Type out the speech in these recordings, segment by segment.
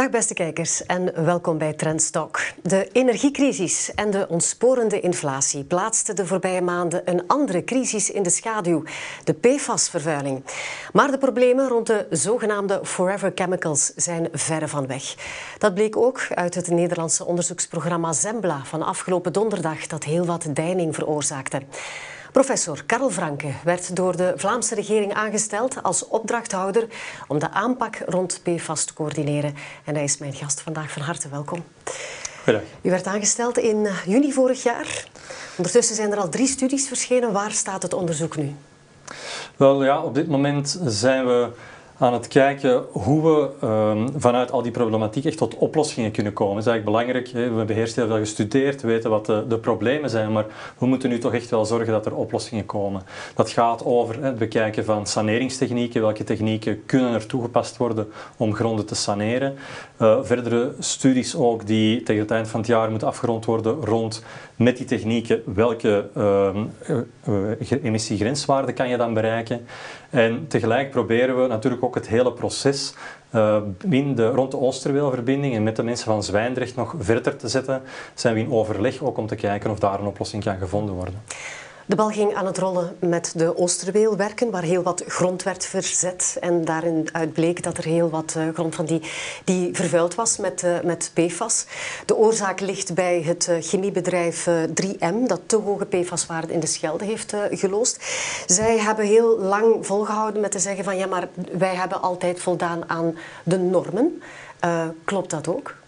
Dag beste kijkers en welkom bij Trendstock. De energiecrisis en de ontsporende inflatie plaatsten de voorbije maanden een andere crisis in de schaduw, de PFAS-vervuiling. Maar de problemen rond de zogenaamde forever chemicals zijn verre van weg. Dat bleek ook uit het Nederlandse onderzoeksprogramma Zembla van afgelopen donderdag dat heel wat deining veroorzaakte. Professor Karel Franke werd door de Vlaamse regering aangesteld als opdrachthouder om de aanpak rond PFAS te coördineren. En hij is mijn gast vandaag. Van harte welkom. Goedendag. U werd aangesteld in juni vorig jaar. Ondertussen zijn er al drie studies verschenen. Waar staat het onderzoek nu? Wel ja, op dit moment zijn we aan het kijken hoe we um, vanuit al die problematiek echt tot oplossingen kunnen komen. Dat is eigenlijk belangrijk. Hè. We hebben eerst heel veel gestudeerd, weten wat de, de, problemen zijn, maar we moeten nu toch echt wel zorgen dat er oplossingen komen. Dat gaat over hè, het bekijken van saneringstechnieken, welke technieken kunnen er toegepast worden om gronden te saneren. Uh, verdere studies ook die tegen het eind van het jaar moeten afgerond worden rond met die technieken welke uh, uh, emissiegrenswaarden kan je dan bereiken. En tegelijk proberen we natuurlijk ook het hele proces uh, de, rond de Oosterweelverbinding en met de mensen van Zwijndrecht nog verder te zetten. Zijn we in overleg ook om te kijken of daar een oplossing kan gevonden worden. De bal ging aan het rollen met de Oosterweelwerken, waar heel wat grond werd verzet. En daaruit bleek dat er heel wat uh, grond van die, die vervuild was met, uh, met PFAS. De oorzaak ligt bij het uh, chemiebedrijf 3M, dat te hoge PFAS-waarden in de Schelde heeft geloosd. Zij hebben heel lang volgehouden met te zeggen van ja, maar wij hebben altijd voldaan aan de normen. klopt dat ook?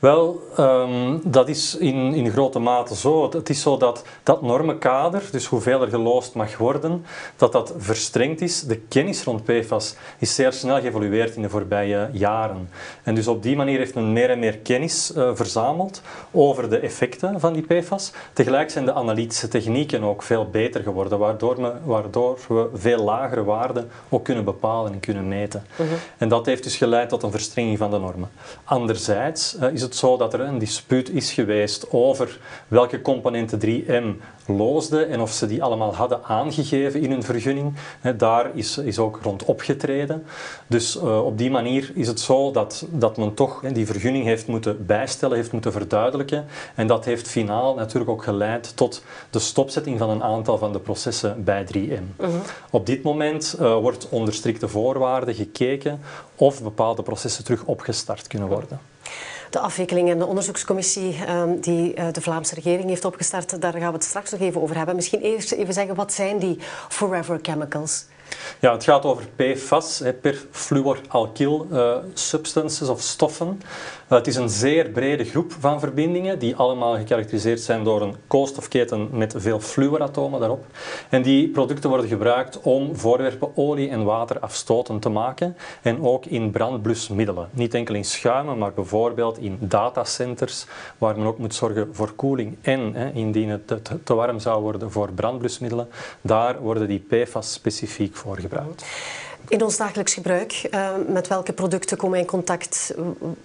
Wel, um, dat is in, in grote mate zo. Het is zo dat dat normenkader, dus hoeveel er geloosd mag worden, dat dat verstrengd is. De kennis rond PFAS is zeer snel geëvolueerd in de voorbije jaren. En dus op die manier heeft men meer en meer kennis uh, verzameld over de effecten van die PFAS. Tegelijk zijn de analytische technieken ook veel beter geworden, waardoor, we, waardoor we veel lagere waarden ook kunnen bepalen en kunnen meten. Uh mhm. -huh. En dat heeft dus geleid tot een verstrenging van de normen. Anderzijds uh, is het zo dat er een dispuut is geweest over welke componenten 3M loosde en of ze die allemaal hadden aangegeven in hun vergunning. Daar is, is ook rond opgetreden. Dus uh, op die manier is het zo dat, dat men toch die vergunning heeft moeten bijstellen, heeft moeten verduidelijken. En dat heeft finaal natuurlijk ook geleid tot de stopzetting van een aantal van de processen bij 3M. Uh -huh. Op dit moment uh, wordt onder strikte voorwaarden gekeken of bepaalde processen terug opgestart kunnen worden. De afwikkeling en de onderzoekscommissie um, die uh, de Vlaamse regering heeft opgestart, daar gaan we het straks nog even over hebben. Misschien eerst even zeggen, wat zijn die forever chemicals? Ja, het gaat over PFAS, perfluoralkyl uh, substances of stoffen. Uh, het is een zeer brede groep van verbindingen die allemaal gekarakteriseerd zijn door een koolstofketen met veel fluoratomen daarop. En die producten worden gebruikt om voorwerpen olie en water afstotend te maken en ook in brandblusmiddelen. Niet enkel in schuimen, maar bijvoorbeeld in datacenters waar men ook moet zorgen voor koeling en hè, indien het te, te warm zou worden voor brandblusmiddelen, daar worden die PFAS specifiek voor gebruikt. In ons dagelijks gebruik, uh, met welke producten komen we in contact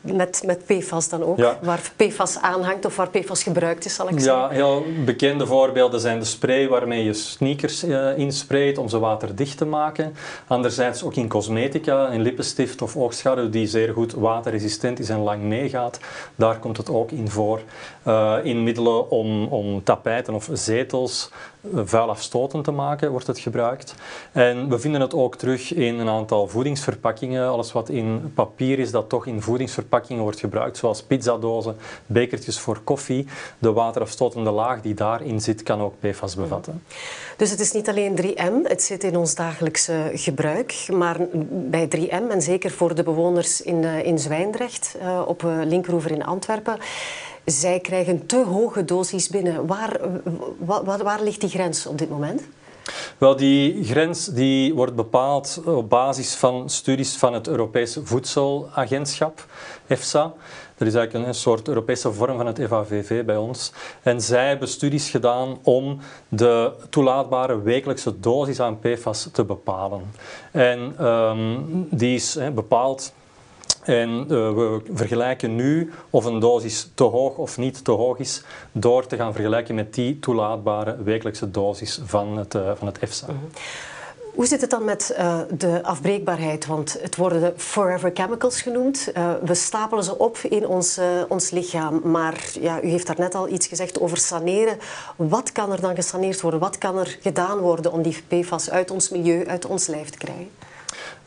met, met PFAS dan ook? Ja. Waar PFAS aanhangt of waar PFAS gebruikt is, zal ik zeggen? Ja, heel bekende voorbeelden zijn de spray waarmee je sneakers uh, insprayt om ze waterdicht te maken. Anderzijds ook in cosmetica, in lippenstift of oogschaduw die zeer goed waterresistent is en lang meegaat. Daar komt het ook in voor. Uh, in middelen om, om tapijten of zetels vuil afstotend te maken wordt het gebruikt. En we vinden het ook terug in een aantal voedingsverpakkingen. Alles wat in papier is, dat toch in voedingsverpakkingen wordt gebruikt, zoals pizzadozen, bekertjes voor koffie. De waterafstotende laag die daarin zit, kan ook PFAS bevatten. Dus het is niet alleen 3M, het zit in ons dagelijkse gebruik. Maar bij 3M, en zeker voor de bewoners in, in Zwijndrecht, op Linkeroever in Antwerpen, zij krijgen te hoge dosies binnen. Waar, waar, waar ligt die grens op dit moment? Wel, die grens die wordt bepaald op basis van studies van het Europese Voedselagentschap, EFSA. Dat is eigenlijk een soort Europese vorm van het FAVV bij ons. En zij hebben studies gedaan om de toelaatbare wekelijkse dosis aan PFAS te bepalen. En um, die is bepaald en uh, we vergelijken nu of een dosis te hoog of niet te hoog is door te gaan vergelijken met die toelaatbare wekelijkse dosis van het, uh, van het EFSA. Mm -hmm. Hoe zit het dan met uh, de afbreekbaarheid? Want het worden de forever chemicals genoemd. Uh, we stapelen ze op in ons, uh, ons lichaam. Maar ja, u heeft daarnet al iets gezegd over saneren. Wat kan er dan gesaneerd worden? Wat kan er gedaan worden om die PFAS uit ons milieu, uit ons lijf te krijgen?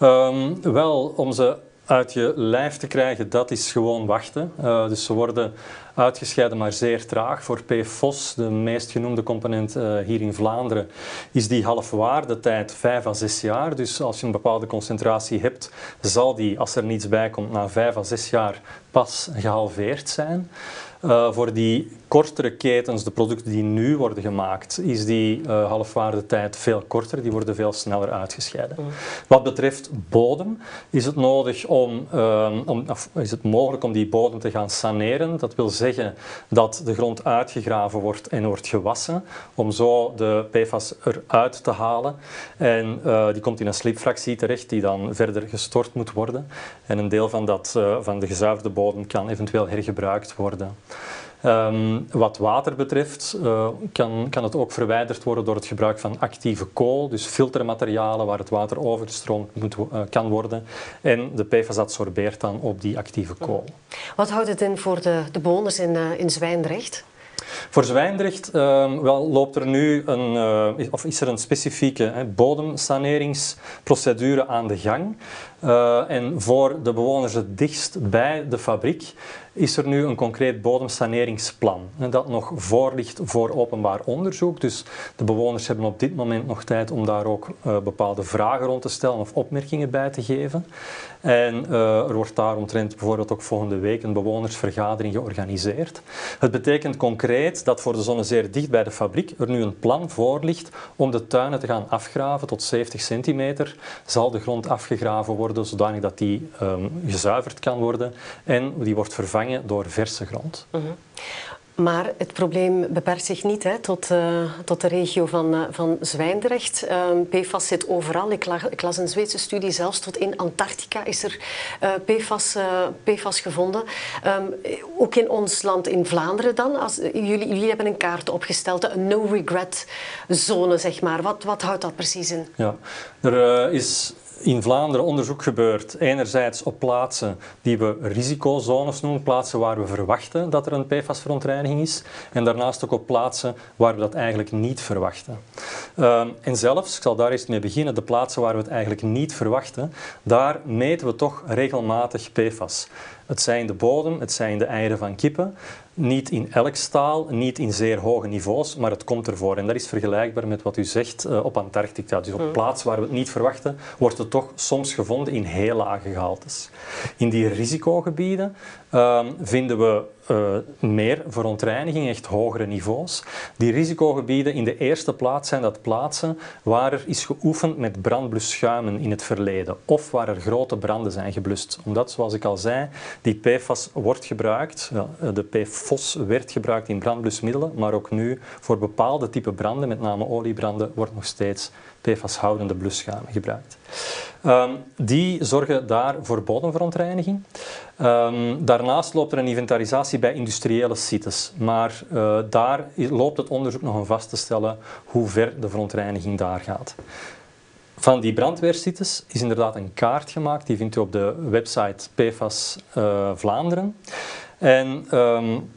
Um, wel, om ze uit je lijf te krijgen, dat is gewoon wachten. Uh, dus ze worden uitgescheiden, maar zeer traag. Voor PFOS, de meest genoemde component uh, hier in Vlaanderen, is die halfwaardetijd 5 à 6 jaar. Dus als je een bepaalde concentratie hebt, zal die, als er niets bij komt, na 5 à 6 jaar pas gehalveerd zijn. Uh, voor die kortere ketens, de producten die nu worden gemaakt, is die uh, halfwaardetijd veel korter. Die worden veel sneller uitgescheiden. Mm. Wat betreft bodem is het, nodig om, uh, om, of is het mogelijk om die bodem te gaan saneren. Dat wil zeggen dat de grond uitgegraven wordt en wordt gewassen, om zo de PFAS eruit te halen. En uh, die komt in een slipfractie terecht, die dan verder gestort moet worden. En een deel van, dat, van de gezuiverde bodem kan eventueel hergebruikt worden. Um, wat water betreft uh, kan, kan het ook verwijderd worden door het gebruik van actieve kool, dus filtermaterialen waar het water overgestroomd moet, uh, kan worden. En de PFAS absorbeert dan op die actieve kool. Wat houdt het in voor de, de bewoners in, uh, in Zwijndrecht? Voor Zwijndrecht uh, wel, loopt er nu een, uh, of is er een specifieke hè, bodemsaneringsprocedure aan de gang. Uh, en voor de bewoners het dichtst bij de fabriek is er nu een concreet bodemsaneringsplan. Dat nog voor ligt voor openbaar onderzoek. Dus de bewoners hebben op dit moment nog tijd om daar ook uh, bepaalde vragen rond te stellen of opmerkingen bij te geven. En uh, er wordt daaromtrent bijvoorbeeld ook volgende week een bewonersvergadering georganiseerd. Het betekent concreet dat voor de zone zeer dicht bij de fabriek er nu een plan voor ligt om de tuinen te gaan afgraven tot 70 centimeter. Zal de grond afgegraven worden zodanig dat die um, gezuiverd kan worden en die wordt vervangen door verse grond. Mm -hmm. Maar het probleem beperkt zich niet hè, tot, uh, tot de regio van, uh, van Zwijndrecht. Um, PFAS zit overal. Ik, ik, las een Zweedse studie, zelfs tot in Antarctica is er uh, PFAS, PFAS gevonden. Um, ook in ons land, in Vlaanderen dan. Als, jullie, jullie hebben een kaart opgesteld, een no-regret zone, zeg maar. Wat, wat houdt dat precies in? Ja, er is in Vlaanderen onderzoek gebeurt. Enerzijds op plaatsen die we risicozones noemen, plaatsen waar we verwachten dat er een PFAS-verontreiniging is. En daarnaast ook op plaatsen waar we dat eigenlijk niet verwachten. Uh, en zelfs, ik zal daar eens mee beginnen, de plaatsen waar we het eigenlijk niet verwachten, daar meten we toch regelmatig PFAS. Het zijn de bodem, het zijn de eieren van kippen. Niet in elk staal, niet in zeer hoge niveaus, maar het komt ervoor. En dat is vergelijkbaar met wat u zegt uh, op Antarctica. Dus op mm. plaatsen waar we het niet verwachten, wordt het toch soms gevonden in heel lage gehaltes. In die risicogebieden uh, vinden we uh, meer verontreiniging, echt hogere niveaus. Die risicogebieden in de eerste plaats zijn dat plaatsen waar er is geoefend met brandblusschuimen in het verleden of waar er grote branden zijn geblust. Omdat, zoals ik al zei, die PFAS wordt gebruikt, de PFOS werd gebruikt in brandblusmiddelen, maar ook nu voor bepaalde type branden, met name oliebranden, wordt nog steeds PFAS-houdende blusschuimen gebruikt. Um, die zorgen daar voor bodemverontreiniging. Um, daarnaast loopt er een inventarisatie bij industriële sites, maar uh, daar loopt het onderzoek nog om vast te stellen hoe ver de verontreiniging daar gaat. Van die brandweersites is inderdaad een kaart gemaakt, die vindt u op de website PFAS uh, Vlaanderen. En um,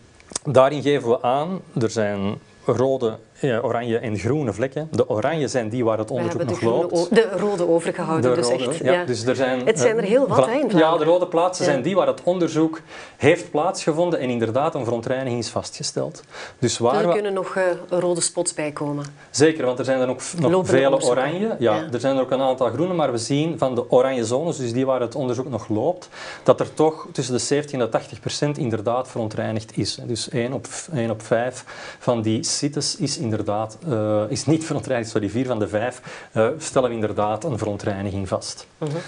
daarin geven we aan, er zijn rode ja, oranje en groene vlekken. De oranje zijn die waar het onderzoek nog loopt. De rode overgehouden, de dus echt. Ja, ja. Dus er zijn, het zijn er heel wat, hè, Ja, de rode plaatsen zijn die waar het onderzoek heeft plaatsgevonden en inderdaad een verontreiniging is vastgesteld. Dus waar er kunnen nog uh, rode spots bij komen. Zeker, want er zijn er nog, nog vele oranje. Ja, Er zijn er ook een aantal groene, maar we zien van de oranje zones, dus die waar het onderzoek nog loopt, dat er toch tussen de 70 en de 80 procent inderdaad verontreinigd is. Dus 1 op, 1 op 5 van die sites is inderdaad inderdaad, uh, is niet verontreinigd, sorry, vier van de vijf uh, stellen we inderdaad een verontreiniging vast. Mhm. -huh.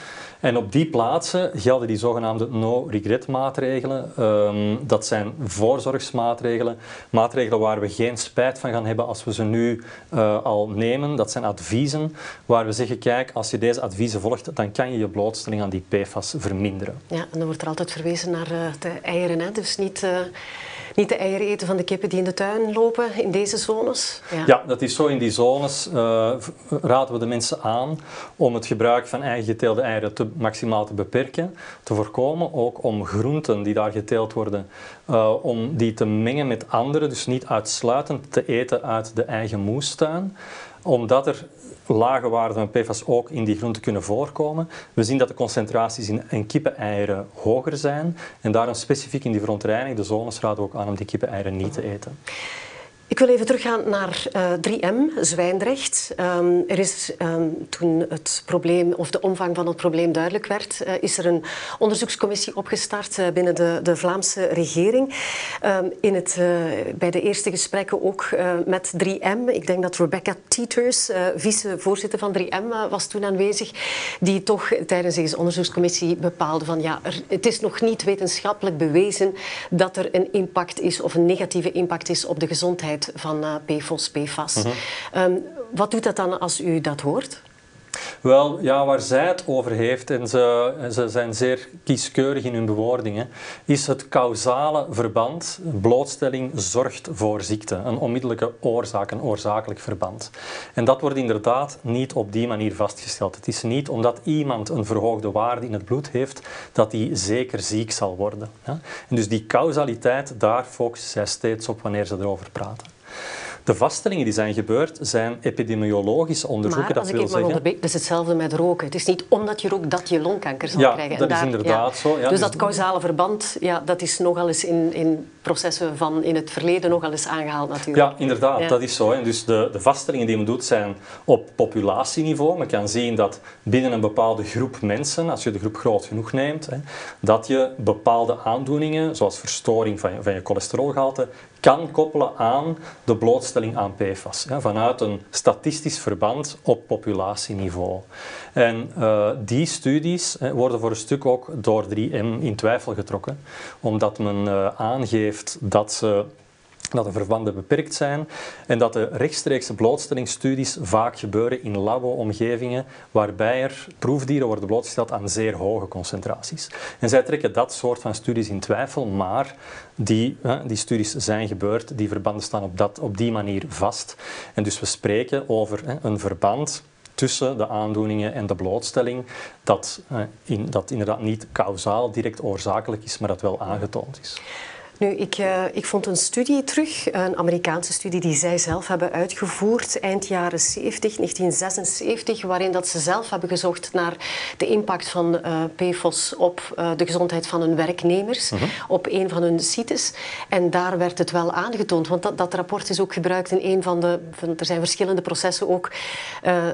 En op die plaatsen gelden die zogenaamde no-regret maatregelen. Um, dat zijn voorzorgsmaatregelen, maatregelen waar we geen spijt van gaan hebben als we ze nu uh, al nemen. Dat zijn adviezen waar we zeggen, kijk, als je deze adviezen volgt, dan kan je je blootstelling aan die PFAS verminderen. Ja, en dan wordt er altijd verwezen naar uh, de eieren, hè? dus niet... Uh Niet de eieren eten van de kippen die in de tuin lopen in deze zones? Ja, dat is zo. In die zones uh, raden we de mensen aan om het gebruik van eigen geteelde eieren te, maximaal te beperken, te voorkomen. Ook om groenten die daar geteeld worden, uh, om die te mengen met andere, dus niet uitsluitend te eten uit de eigen moestuin omdat er lage waarden van PFAS ook in die groenten kunnen voorkomen. We zien dat de concentraties in, in kippeneieren hoger zijn en daarom specifiek in die verontreinigde zones raden we ook aan om die kippeneieren niet te eten. Ik wil even teruggaan naar uh, eh, 3M, Zwijndrecht. Um, er is um, toen het probleem of de omvang van het probleem duidelijk werd, uh, is er een onderzoekscommissie opgestart uh, binnen de, de, Vlaamse regering. Um, in het, bij de eerste gesprekken ook met 3M. Ik denk dat Rebecca Teters, vicevoorzitter van 3M, was toen aanwezig, die toch tijdens deze onderzoekscommissie bepaalde van ja, het is nog niet wetenschappelijk bewezen dat er een impact is of een negatieve impact is op de gezondheid van uh, PFOS, PFAS. Mm -hmm. wat doet dat dan als u dat hoort? Wel, ja, waar zij het over heeft, en ze, ze zijn zeer kieskeurig in hun bewoordingen, is het causale verband. Blootstelling zorgt voor ziekte. Een onmiddellijke oorzaak, een oorzakelijk verband. En dat wordt inderdaad niet op die manier vastgesteld. Het is niet omdat iemand een verhoogde waarde in het bloed heeft, dat hij zeker ziek zal worden. En dus die causaliteit, daar focussen zij steeds op wanneer ze erover praten. De vaststellingen die zijn gebeurd zijn epidemiologische onderzoeken. Maar, dat wil zeggen... dat is hetzelfde met roken. Het is niet omdat je rookt dat je longkanker zal ja, krijgen. dat is inderdaad zo. Ja, dus, dus dat causale verband, ja, dat is nogal eens in, in processen van in het verleden nogal eens aangehaald natuurlijk. Ja, inderdaad, dat is zo. En dus de, de vaststellingen die men doet zijn op populatieniveau. Men kan zien dat binnen een bepaalde groep mensen, als je de groep groot genoeg neemt, hè, dat je bepaalde aandoeningen, zoals verstoring van je, van je cholesterolgehalte, kan koppelen aan de blootstelling aan PFAS. vanuit een statistisch verband op populatieniveau. En uh, die studies worden voor een stuk ook door 3M in twijfel getrokken, omdat men uh, aangeeft dat ze dat de verbanden beperkt zijn en dat de rechtstreekse blootstellingsstudies vaak gebeuren in labo-omgevingen waarbij er proefdieren worden blootgesteld aan zeer hoge concentraties. En zij trekken dat soort van studies in twijfel, maar die, die studies zijn gebeurd, die verbanden staan op, dat, op die manier vast. En dus we spreken over een verband tussen de aandoeningen en de blootstelling, dat, in, dat inderdaad niet kausaal direct oorzakelijk is, maar dat wel aangetoond is. Nu, ik, uh, ik vond een studie terug, een Amerikaanse studie die zij zelf hebben uitgevoerd eind jaren 70, 1976, waarin dat ze zelf hebben gezocht naar de impact van uh, PFOS op uh, de gezondheid van hun werknemers -huh. op een van hun sites. En daar werd het wel aangetoond, want dat, dat rapport is ook gebruikt in een van de... Van, er zijn verschillende processen ook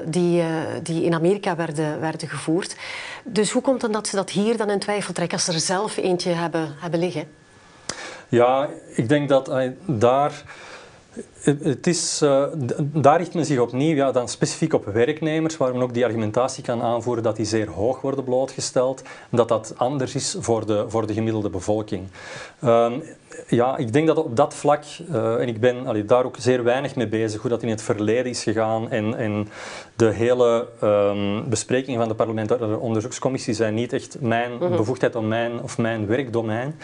die, die in Amerika werden, werden gevoerd. Dus hoe komt het dat ze dat hier dan in twijfel trekken als ze er zelf eentje hebben, hebben liggen? Ja, ik denk dat daar. Het is, uh, daar richt men zich opnieuw ja, dan specifiek op werknemers, waar men ook die argumentatie kan aanvoeren dat die zeer hoog worden blootgesteld en dat dat anders is voor de, voor de gemiddelde bevolking. Um, ja, ik denk dat op dat vlak, uh, en ik ben allee, daar ook zeer weinig mee bezig, hoe dat in het verleden is gegaan en, en de hele um, besprekingen van de parlementaire onderzoekscommissie zijn niet echt mijn -hmm. bevoegdheid of mijn, of mijn werkdomein.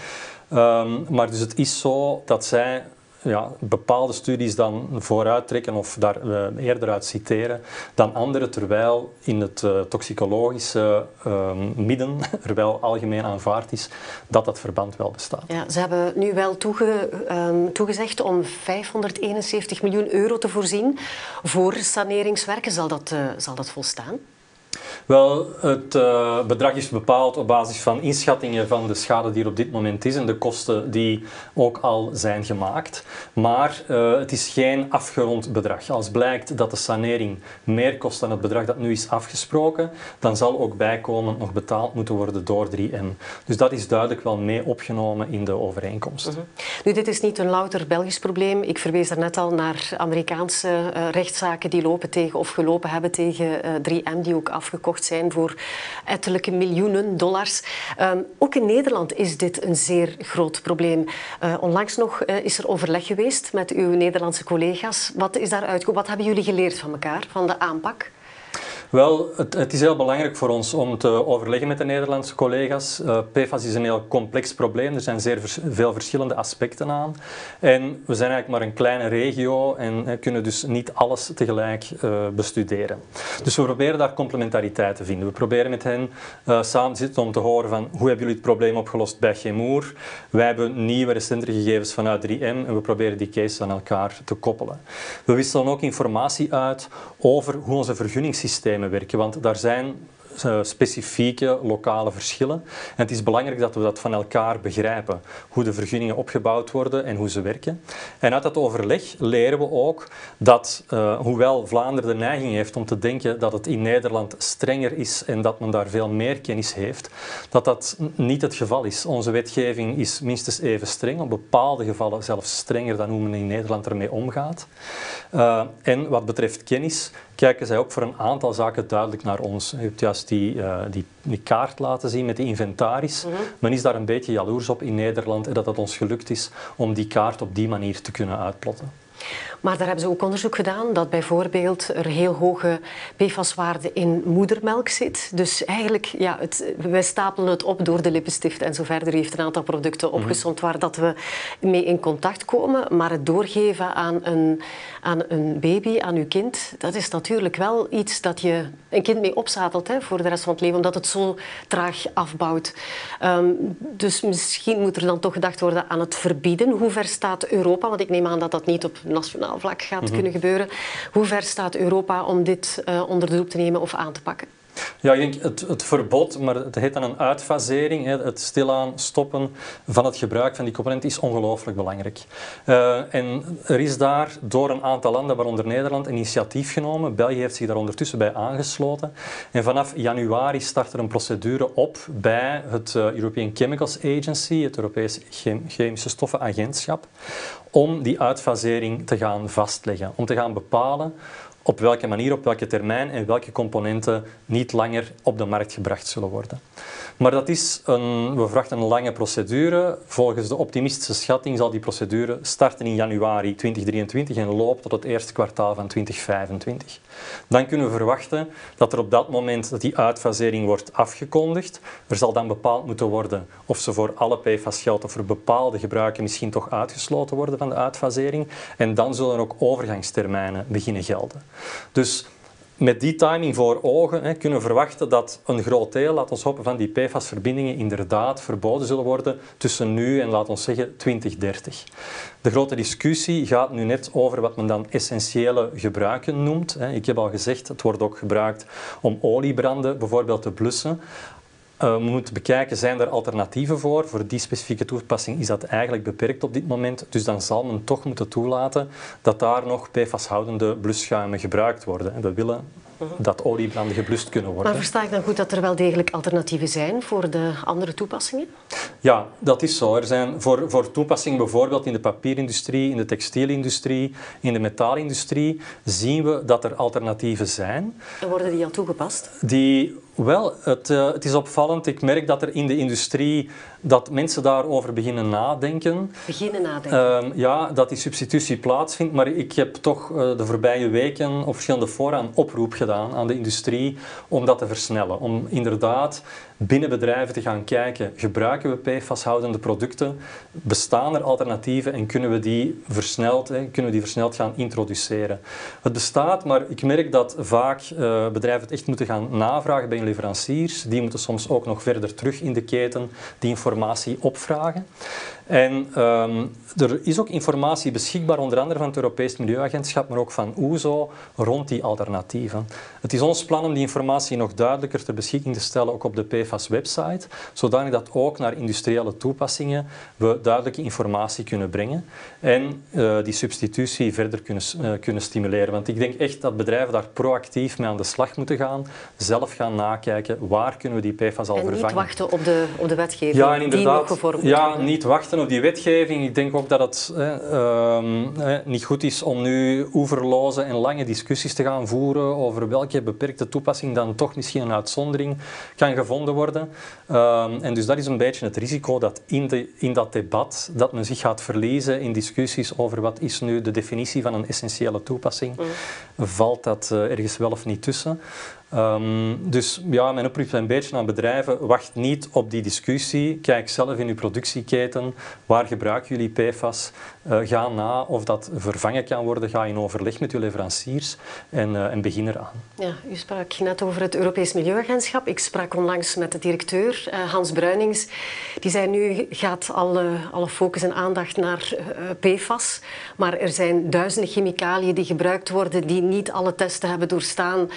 Um, maar dus het is zo dat zij ja, bepaalde studies dan vooruit trekken of daar uh, eerder uit citeren dan andere, terwijl in het uh, toxicologische uh, midden er wel algemeen aanvaard is dat dat verband wel bestaat. Ja, ze hebben nu wel toege, um, toegezegd om 571 miljoen euro te voorzien voor saneringswerken. Zal dat, eh, zal dat volstaan? Wel, het uh, bedrag is bepaald op basis van inschattingen van de schade die er op dit moment is en de kosten die ook al zijn gemaakt. Maar uh, het is geen afgerond bedrag. Als blijkt dat de sanering meer kost dan het bedrag dat nu is afgesproken, dan zal ook bijkomend nog betaald moeten worden door 3M. Dus dat is duidelijk wel mee opgenomen in de overeenkomst. -huh. Nu, dit is niet een louter Belgisch probleem. Ik verwees daarnet al naar Amerikaanse uh, rechtszaken die lopen tegen of gelopen hebben tegen 3M, die ook afgekocht zijn voor ettelijke miljoenen dollars. Um, ook in Nederland is dit een zeer groot probleem. Uh, onlangs nog uh, is er overleg geweest met uw Nederlandse collega's. Wat is daaruit? Wat hebben jullie geleerd van elkaar, van de aanpak? Wel, het, het, is heel belangrijk voor ons om te overleggen met de Nederlandse collega's. Uh, PFAS is een heel complex probleem, er zijn zeer veel verschillende aspecten aan. En we zijn eigenlijk maar een kleine regio en kunnen dus niet alles tegelijk uh, bestuderen. Dus we proberen daar complementariteit te vinden. We proberen met hen uh, samen te zitten om te horen van hoe hebben jullie het probleem opgelost bij Chemour. Wij hebben nieuwe recentere gegevens vanuit 3M en we proberen die cases aan elkaar te koppelen. We wisselen ook informatie uit over hoe onze vergunningssystemen werken, want daar zijn specifieke lokale verschillen. En het is belangrijk dat we dat van elkaar begrijpen, hoe de vergunningen opgebouwd worden en hoe ze werken. En uit dat overleg leren we ook dat, uh, hoewel Vlaanderen de neiging heeft om te denken dat het in Nederland strenger is en dat men daar veel meer kennis heeft, dat dat niet het geval is. Onze wetgeving is minstens even streng, op bepaalde gevallen zelfs strenger dan hoe men in Nederland ermee omgaat. Uh, en wat betreft kennis kijken zij ook voor een aantal zaken duidelijk naar ons. Je hebt juist die, uh, die, die, kaart laten zien met die inventaris. Mm -hmm. Men is daar een beetje jaloers op in Nederland en dat het ons gelukt is om die kaart op die manier te kunnen uitplotten. Maar daar hebben ze ook onderzoek gedaan dat bijvoorbeeld er heel hoge PFAS-waarde in moedermelk zit. Dus eigenlijk, ja, het, wij stapelen het op door de lippenstift en zo verder. U heeft een aantal producten mhm. opgezond waar dat we mee in contact komen. Maar het doorgeven aan een, aan een baby, aan uw kind, dat is natuurlijk wel iets dat je een kind mee opzadelt hè, voor de rest van het leven, omdat het zo traag afbouwt. Um, dus misschien moet er dan toch gedacht worden aan het verbieden. Hoe ver staat Europa? Want ik neem aan dat dat niet op nationaal vlak gaat mm -hmm. kunnen gebeuren. Hoe ver staat Europa om dit uh, onder de loep te nemen of aan te pakken? Ja, ik denk het, het verbod, maar het heet dan een uitfasering, het stilaan stoppen van het gebruik van die componenten is ongelooflijk belangrijk. Uh, en er is daar door een aantal landen, waaronder Nederland, initiatief genomen. België heeft zich daar ondertussen bij aangesloten. En vanaf januari start er een procedure op bij het uh, European Chemicals Agency, het Europese Chemische Stoffenagentschap, om die uitfasering te gaan vastleggen, om te gaan bepalen op welke manier, op welke termijn en welke componenten niet langer op de markt gebracht zullen worden. Maar dat is een, we verwachten een lange procedure. Volgens de optimistische schatting zal die procedure starten in januari 2023 en lopen tot het eerste kwartaal van 2025. Dan kunnen we verwachten dat er op dat moment die uitfasering wordt afgekondigd. Er zal dan bepaald moeten worden of ze voor alle PFAS geldt of voor bepaalde gebruiken misschien toch uitgesloten worden van de uitfasering. En dan zullen ook overgangstermijnen beginnen gelden. Dus met die timing voor ogen hè, kunnen we verwachten dat een groot deel, laat ons hopen, van die PFAS-verbindingen inderdaad verboden zullen worden tussen nu en, laat ons zeggen, 2030. De grote discussie gaat nu net over wat men dan essentiële gebruiken noemt. Ik heb al gezegd, het wordt ook gebruikt om oliebranden bijvoorbeeld te blussen. Uh, we moeten bekijken, zijn er alternatieven voor? Voor die specifieke toepassing is dat eigenlijk beperkt op dit moment. Dus dan zal men toch moeten toelaten dat daar nog PFAS-houdende blusschuimen gebruikt worden. En we willen dat oliebranden geblust kunnen worden. Maar versta ik dan goed dat er wel degelijk alternatieven zijn voor de andere toepassingen? Ja, dat is zo. Er zijn voor, voor toepassingen bijvoorbeeld in de papierindustrie, in de textielindustrie, in de metaalindustrie, zien we dat er alternatieven zijn. En worden die al toegepast? Die wel, het, uh, het, is opvallend. Ik merk dat er in de industrie dat mensen daarover beginnen nadenken. Beginnen nadenken? Uh, ja, dat die substitutie plaatsvindt. Maar ik heb toch uh, de voorbije weken op verschillende fora een oproep gedaan aan de industrie om dat te versnellen. Om inderdaad binnen bedrijven te gaan kijken, gebruiken we PFAS-houdende producten? Bestaan er alternatieven en kunnen we die versneld, hè, kunnen we die versneld gaan introduceren? Het bestaat, maar ik merk dat vaak uh, bedrijven het echt moeten gaan navragen bij hun leveranciers. Die moeten soms ook nog verder terug in de keten die informatie opvragen. En um, er is ook informatie beschikbaar, onder andere van het Europees Milieuagentschap, maar ook van OESO, rond die alternatieven. Het is ons plan om die informatie nog duidelijker ter beschikking te stellen, ook op de PFAS-website, zodanig dat ook naar industriële toepassingen we duidelijke informatie kunnen brengen en uh, die substitutie verder kunnen, uh, kunnen stimuleren. Want ik denk echt dat bedrijven daar proactief mee aan de slag moeten gaan, zelf gaan nakijken, waar kunnen we die PFAS al en vervangen. En niet wachten op de, op de wetgeving ja, die nog gevormd Ja, niet wachten op die wetgeving. Ik denk ook dat het eh, eh, niet goed is om nu oeverloze en lange discussies te gaan voeren over welke beperkte toepassing dan toch misschien een uitzondering kan gevonden worden. Uh, en dus dat is een beetje het risico dat in, de, in dat debat dat men zich gaat verliezen in discussies over wat is nu de definitie van een essentiële toepassing. Mm. Valt dat uh, ergens wel of niet tussen? Ehm, dus ja, mijn oproep is een beetje aan bedrijven, wacht niet op die discussie. Kijk zelf in uw productieketen, waar gebruiken jullie PFAS? Uh, ga na of dat vervangen kan worden. Ga in overleg met uw leveranciers en, uh, en begin eraan. Ja, u sprak net over het Europees Milieuagentschap. Ik sprak onlangs met de directeur, uh, Hans Bruinings. Die zei nu gaat alle, alle focus en aandacht naar PFAS. Maar er zijn duizenden chemicaliën die gebruikt worden die niet alle testen hebben doorstaan.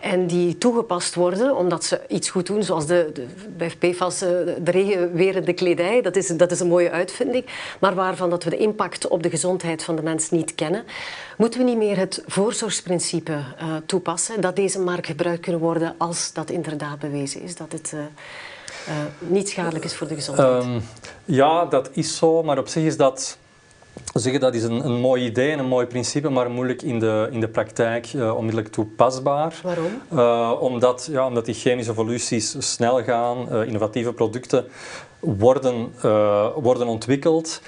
En die toegepast worden omdat ze iets goed doen, zoals de, de, bij PFAS de regenwerende kledij. Dat is, dat is een mooie uitvinding. Maar waarvan dat we de impact op de gezondheid van de mens niet kennen. Moeten we niet meer het voorzorgsprincipe uh, toepassen? Dat deze markt gebruikt kunnen worden als dat inderdaad bewezen is. Dat het... Uh, uh, niet schadelijk is voor de gezondheid. Um, ja, dat is zo, maar op zich is dat zeggen dat is een, een mooi idee en een mooi principe, maar moeilijk in de, in de praktijk uh, onmiddellijk toepasbaar. Waarom? Uh, omdat, ja, omdat die chemische evoluties snel gaan, uh, innovatieve producten worden, worden ontwikkeld.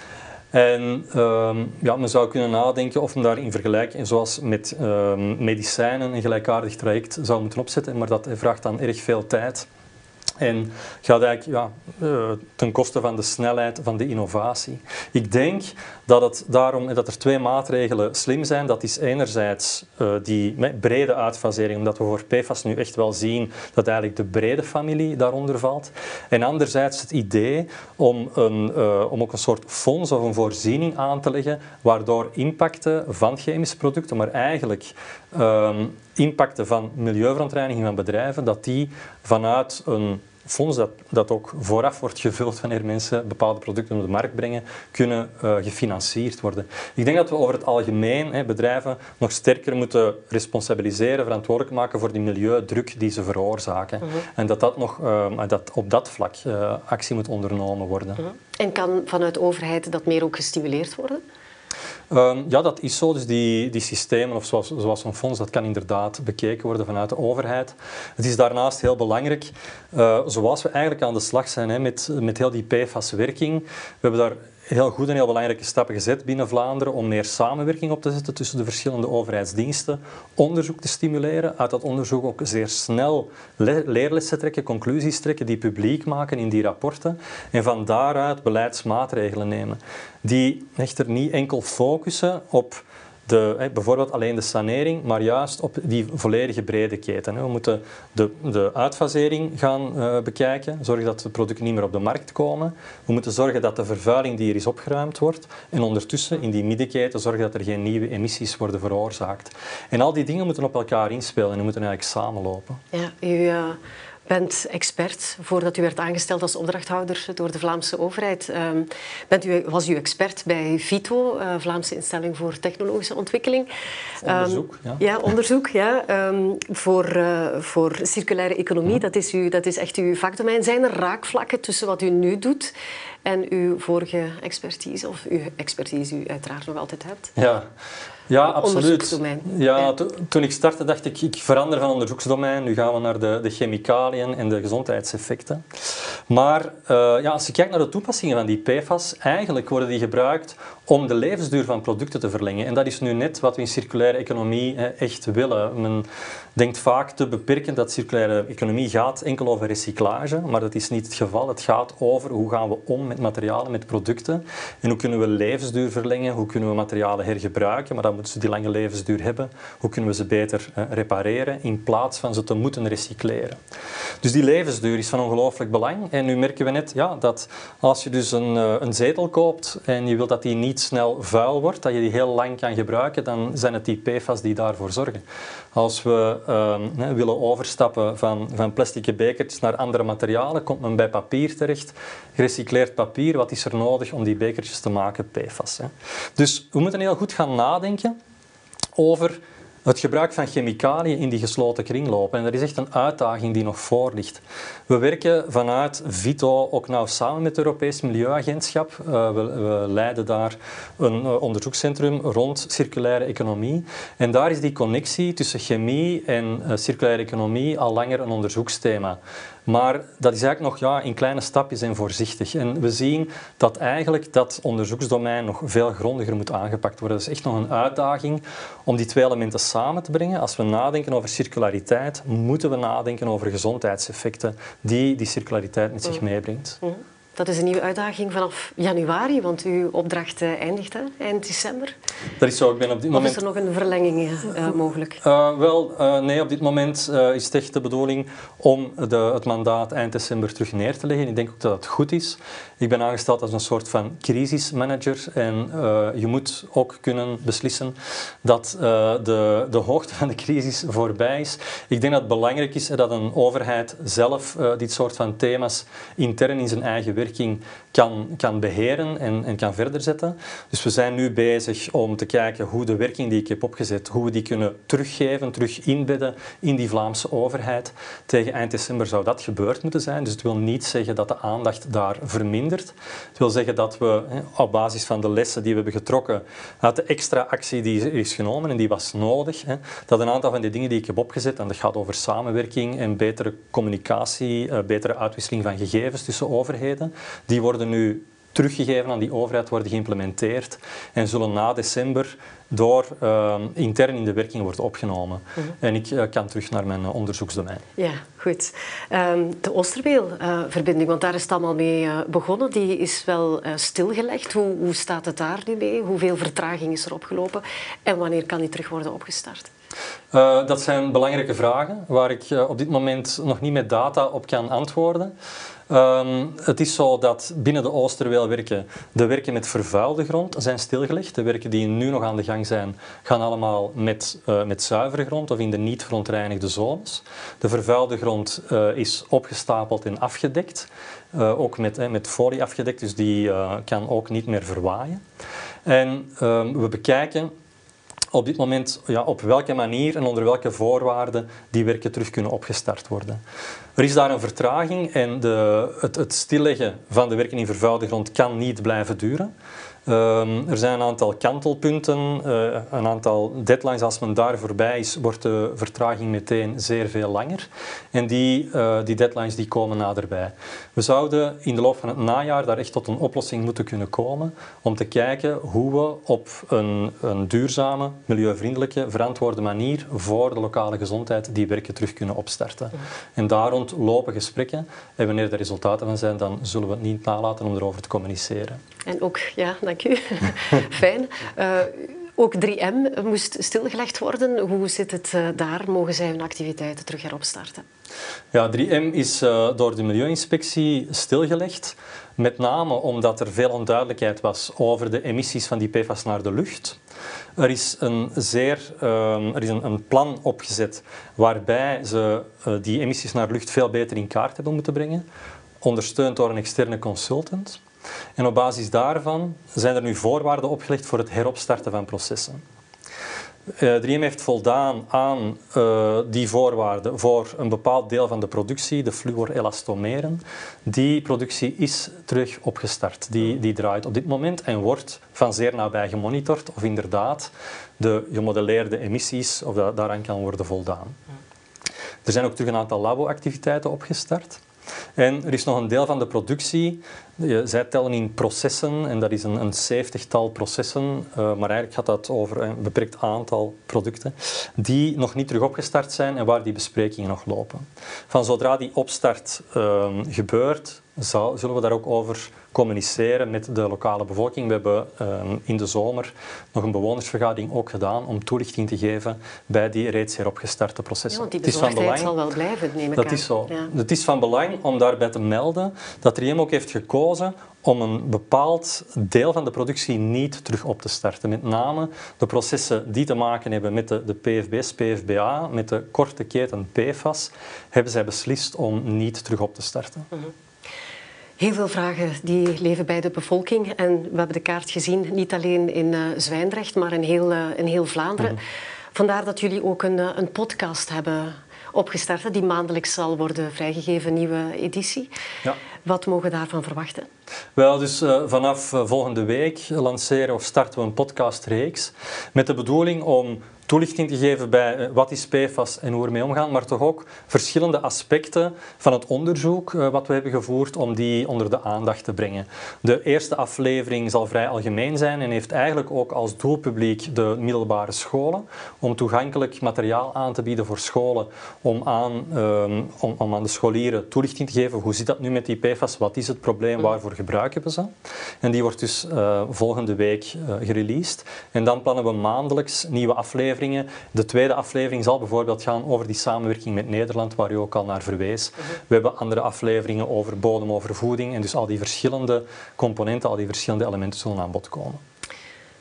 En ehm, ja, men zou kunnen nadenken of men daar in vergelijking, zoals met ehm, medicijnen, een gelijkaardig traject zou moeten opzetten, maar dat vraagt dan erg veel tijd. En gaat eigenlijk ja, uh, ten koste van de snelheid van de innovatie. Ik denk dat het daarom dat er twee maatregelen slim zijn. Dat is enerzijds uh, die brede uitfasering, omdat we voor PFAS nu echt wel zien dat eigenlijk de brede familie daaronder valt. En anderzijds het idee om, een, uh, om ook een soort fonds of een voorziening aan te leggen, waardoor impacten van chemische producten, maar eigenlijk um, impacten van milieuverontreiniging van bedrijven, dat die vanuit een fonds dat, dat ook vooraf wordt gevuld wanneer mensen bepaalde producten op de markt brengen, kunnen uh, gefinancierd worden. Ik denk dat we over het algemeen hè, bedrijven nog sterker moeten responsabiliseren, verantwoordelijk maken voor die milieudruk die ze veroorzaken. Mhm. En dat, dat, nog, uh, dat op dat vlak uh, actie moet ondernomen worden. Mhm. En kan vanuit de overheid dat meer ook gestimuleerd worden? Um, ja, dat is zo. Dus die, die systemen, of zoals, zoals een fonds, dat kan inderdaad bekeken worden vanuit de overheid. Het is daarnaast heel belangrijk, uh, zoals we eigenlijk aan de slag zijn hè, met, met heel die PFAS-werking. We hebben daar heel goed en heel belangrijke stappen gezet binnen Vlaanderen om meer samenwerking op te zetten tussen de verschillende overheidsdiensten, onderzoek te stimuleren, uit dat onderzoek ook zeer snel le leerlessen trekken, conclusies trekken, die publiek maken in die rapporten en van daaruit beleidsmaatregelen nemen, die echter niet enkel focussen op de, bijvoorbeeld alleen de sanering, maar juist op die volledige brede keten. We moeten de, de uitfasering gaan uh, bekijken, zorgen dat de producten niet meer op de markt komen. We moeten zorgen dat de vervuiling die er is opgeruimd wordt. En ondertussen in die middenketen zorgen dat er geen nieuwe emissies worden veroorzaakt. En al die dingen moeten op elkaar inspelen en moeten eigenlijk samenlopen. Ja, u, bent expert voordat u werd aangesteld als opdrachthouder door de Vlaamse overheid. Um, bent u, was u expert bij VITO, uh, Vlaamse Instelling voor Technologische Ontwikkeling. Onderzoek, um, ja. Ja, onderzoek, ja. Um, voor, uh, voor circulaire economie, ja. dat, is u, dat is echt uw vakdomein. Zijn er raakvlakken tussen wat u nu doet en uw vorige expertise, of uw expertise die u uiteraard nog altijd hebt? Ja. Ja, absoluut. Ja, to, toen ik startte dacht ik, ik verander van onderzoeksdomein. Nu gaan we naar de, de chemicaliën en de gezondheidseffecten. Maar uh, ja, als je kijkt naar de toepassingen van die PFAS, eigenlijk worden die gebruikt om de levensduur van producten te verlengen. En dat is nu net wat we in circulaire economie echt willen. Men denkt vaak te beperkend dat circulaire economie gaat enkel over recyclage, maar dat is niet het geval. Het gaat over hoe gaan we om met materialen, met producten en hoe kunnen we levensduur verlengen, hoe kunnen we materialen hergebruiken, maar dan moeten ze die lange levensduur hebben. Hoe kunnen we ze beter repareren in plaats van ze te moeten recycleren. Dus die levensduur is van ongelooflijk belang. En nu merken we net ja, dat als je dus een, een zetel koopt en je wilt dat die niet snel vuil wordt, dat je die heel lang kan gebruiken, dan zijn het die PFAS die daarvoor zorgen. Als we uh, willen overstappen van, van plastic bekertjes naar andere materialen, komt men bij papier terecht. Gerecycleerd papier, wat is er nodig om die bekertjes te maken? PFAS. Hè. Dus we moeten heel goed gaan nadenken over het gebruik van chemicaliën in die gesloten kringlopen. En dat is echt een uitdaging die nog voor ligt. We werken vanuit VITO ook nauw samen met het Europees Milieuagentschap. Uh, we, leiden daar een uh, onderzoekscentrum rond circulaire economie. En daar is die connectie tussen chemie en uh, circulaire economie al langer een onderzoeksthema. Maar dat is eigenlijk nog ja, in kleine stapjes en voorzichtig. En we zien dat eigenlijk dat onderzoeksdomein nog veel grondiger moet aangepakt worden. Dat is echt nog een uitdaging om die twee elementen samen te brengen. Als we nadenken over circulariteit, moeten we nadenken over gezondheidseffecten die die circulariteit met zich meebrengt. Mhm. Dat is een nieuwe uitdaging vanaf januari, want uw opdracht eh, eindigt hè, eind december. Dat is zo. Ik ben op dit moment... Of is er nog een verlenging uh, mogelijk? Uh, wel, nee, op dit moment is het echt de bedoeling om de, het mandaat eind december terug neer te leggen. Ik denk ook dat dat goed is. Ik ben aangesteld als een soort van crisismanager en je moet ook kunnen beslissen dat de, de hoogte van de crisis voorbij is. Ik denk dat het belangrijk is dat een overheid zelf dit soort van thema's intern in zijn eigen werk kan, kan beheren en, en kan verder zetten. Dus we zijn nu bezig om te kijken hoe de werking die ik heb opgezet, hoe we die kunnen teruggeven, terug inbedden in die Vlaamse overheid. Tegen eind december zou dat gebeurd moeten zijn. Dus het wil niet zeggen dat de aandacht daar vermindert. Het wil zeggen dat we op basis van de lessen die we hebben getrokken uit de extra actie die is genomen en die was nodig, dat een aantal van die dingen die ik heb opgezet, en dat gaat over samenwerking en betere communicatie, eh, betere uitwisseling van gegevens tussen overheden, die worden nu teruggegeven aan die overheid, worden geïmplementeerd en zullen na december door uh, intern in de werking worden opgenomen. Mhm. En ik uh, kan terug naar mijn uh, onderzoeksdomein. Ja, goed. Um, de Oosterweel-verbinding, want daar is het allemaal mee begonnen, die is wel stilgelegd. Hoe, hoe staat het daar nu mee? Hoeveel vertraging is er opgelopen? En wanneer kan die terug worden opgestart? dat zijn belangrijke vragen waar ik op dit moment nog niet met data op kan antwoorden. Um, het is zo dat binnen de Oosterweelwerken de werken met vervuilde grond zijn stilgelegd. De werken die nu nog aan de gang zijn, gaan allemaal met, uh, met zuivere grond of in de niet verontreinigde zones. De vervuilde grond uh, is opgestapeld en afgedekt. Uh, ook met, met folie afgedekt, dus die kan ook niet meer verwaaien. En ehm, we bekijken op dit moment ja, op welke manier en onder welke voorwaarden die werken terug kunnen opgestart worden. Er is daar een vertraging en de, het, het stilleggen van de werken in vervuilde grond kan niet blijven duren. Um, er zijn een aantal kantelpunten, uh, een aantal deadlines. Als men daar voorbij is, wordt de vertraging meteen zeer veel langer. En die, uh, die deadlines die komen naderbij. We zouden in de loop van het najaar daar echt tot een oplossing moeten kunnen komen om te kijken hoe we op een, een duurzame, milieuvriendelijke, verantwoorde manier voor de lokale gezondheid die werken terug kunnen opstarten. En daar rond lopen gesprekken. En wanneer er resultaten van zijn, dan zullen we het niet nalaten om erover te communiceren. En ook, ja, dank u. Fijn. Uh, ook 3M moest stilgelegd worden. Hoe zit het uh, daar? Mogen zij hun activiteiten terug heropstarten? Ja, 3M is uh, door de Milieuinspectie stilgelegd. Met name omdat er veel onduidelijkheid was over de emissies van die PFAS naar de lucht. Er is een, zeer, er is een, plan opgezet waarbij ze die emissies naar de lucht veel beter in kaart hebben moeten brengen. Ondersteund door een externe consultant. En op basis daarvan zijn er nu voorwaarden opgelegd voor het heropstarten van processen. Eh, 3M heeft voldaan aan uh, die voorwaarden voor een bepaald deel van de productie, de fluorelastomeren. Die productie is terug opgestart. Die, die draait op dit moment en wordt van zeer nabij gemonitord of inderdaad de gemodelleerde emissies, of dat daaraan kan worden voldaan. Er zijn ook terug een aantal labo-activiteiten opgestart. En er is nog een deel van de productie, zij tellen in processen en dat is een, een zeventigtal processen, uh, maar eigenlijk gaat dat over een beperkt aantal producten, die nog niet terug opgestart zijn en waar die besprekingen nog lopen. Van zodra die opstart uh, gebeurt, zal, zullen we daar ook over communiceren met de lokale bevolking. We hebben ehm, in de zomer nog een bewonersvergadering ook gedaan om toelichting te geven bij die reeds heropgestarte processen. Ja, want die bezorgdheid zal wel blijven, neem ik Dat is zo. Het is van belang om daarbij te melden dat RIEM ook heeft gekozen om een bepaald deel van de productie niet terug op te starten. Met name de processen die te maken hebben met de, de PFB's, PFBA, met de korte keten PFAS, hebben zij beslist om niet terug op te starten. Mhm. Heel veel vragen die leven bij de bevolking. En we hebben de kaart gezien, niet alleen in uh, Zwijndrecht, maar in heel, uh, in heel Vlaanderen. Mhm. Vandaar dat jullie ook een, uh, een podcast hebben opgestart, die maandelijks zal worden vrijgegeven, een nieuwe editie. Ja. Wat mogen we daarvan verwachten? Wel, dus uh, vanaf volgende week lanceren of starten we een podcastreeks met de bedoeling om toelichting te geven bij eh, wat is PFAS en hoe we ermee omgaan, maar toch ook verschillende aspecten van het onderzoek uh, wat we hebben gevoerd om die onder de aandacht te brengen. De eerste aflevering zal vrij algemeen zijn en heeft eigenlijk ook als doelpubliek de middelbare scholen om toegankelijk materiaal aan te bieden voor scholen om aan, um, om, om, aan de scholieren toelichting te geven. Hoe zit dat nu met die PFAS? Wat is het probleem? Mm. Waarvoor gebruiken we ze? En die wordt dus uh, volgende week uh, gereleased. En dan plannen we maandelijks nieuwe afleveringen. De tweede aflevering zal bijvoorbeeld gaan over die samenwerking met Nederland, waar u ook al naar verwees. -hmm. We hebben andere afleveringen over bodemovervoeding en dus al die verschillende componenten, al die verschillende elementen zullen aan bod komen.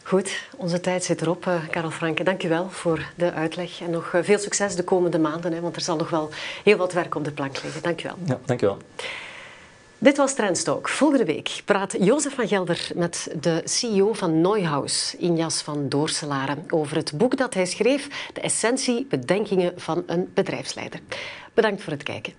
Goed, onze tijd zit erop. Uh, Karel Franke, dank u wel voor de uitleg. En nog uh, veel succes de komende maanden, hè, want er zal nog wel heel wat werk op de plank liggen. Dank u wel. Ja, dank u wel. Dit was Trendstalk. Volgende week praat Jozef van Gelder met de CEO van Neuhaus, Injas van Doorselaren, over het boek dat hij schreef, De essentie bedenkingen van een bedrijfsleider. Bedankt voor het kijken.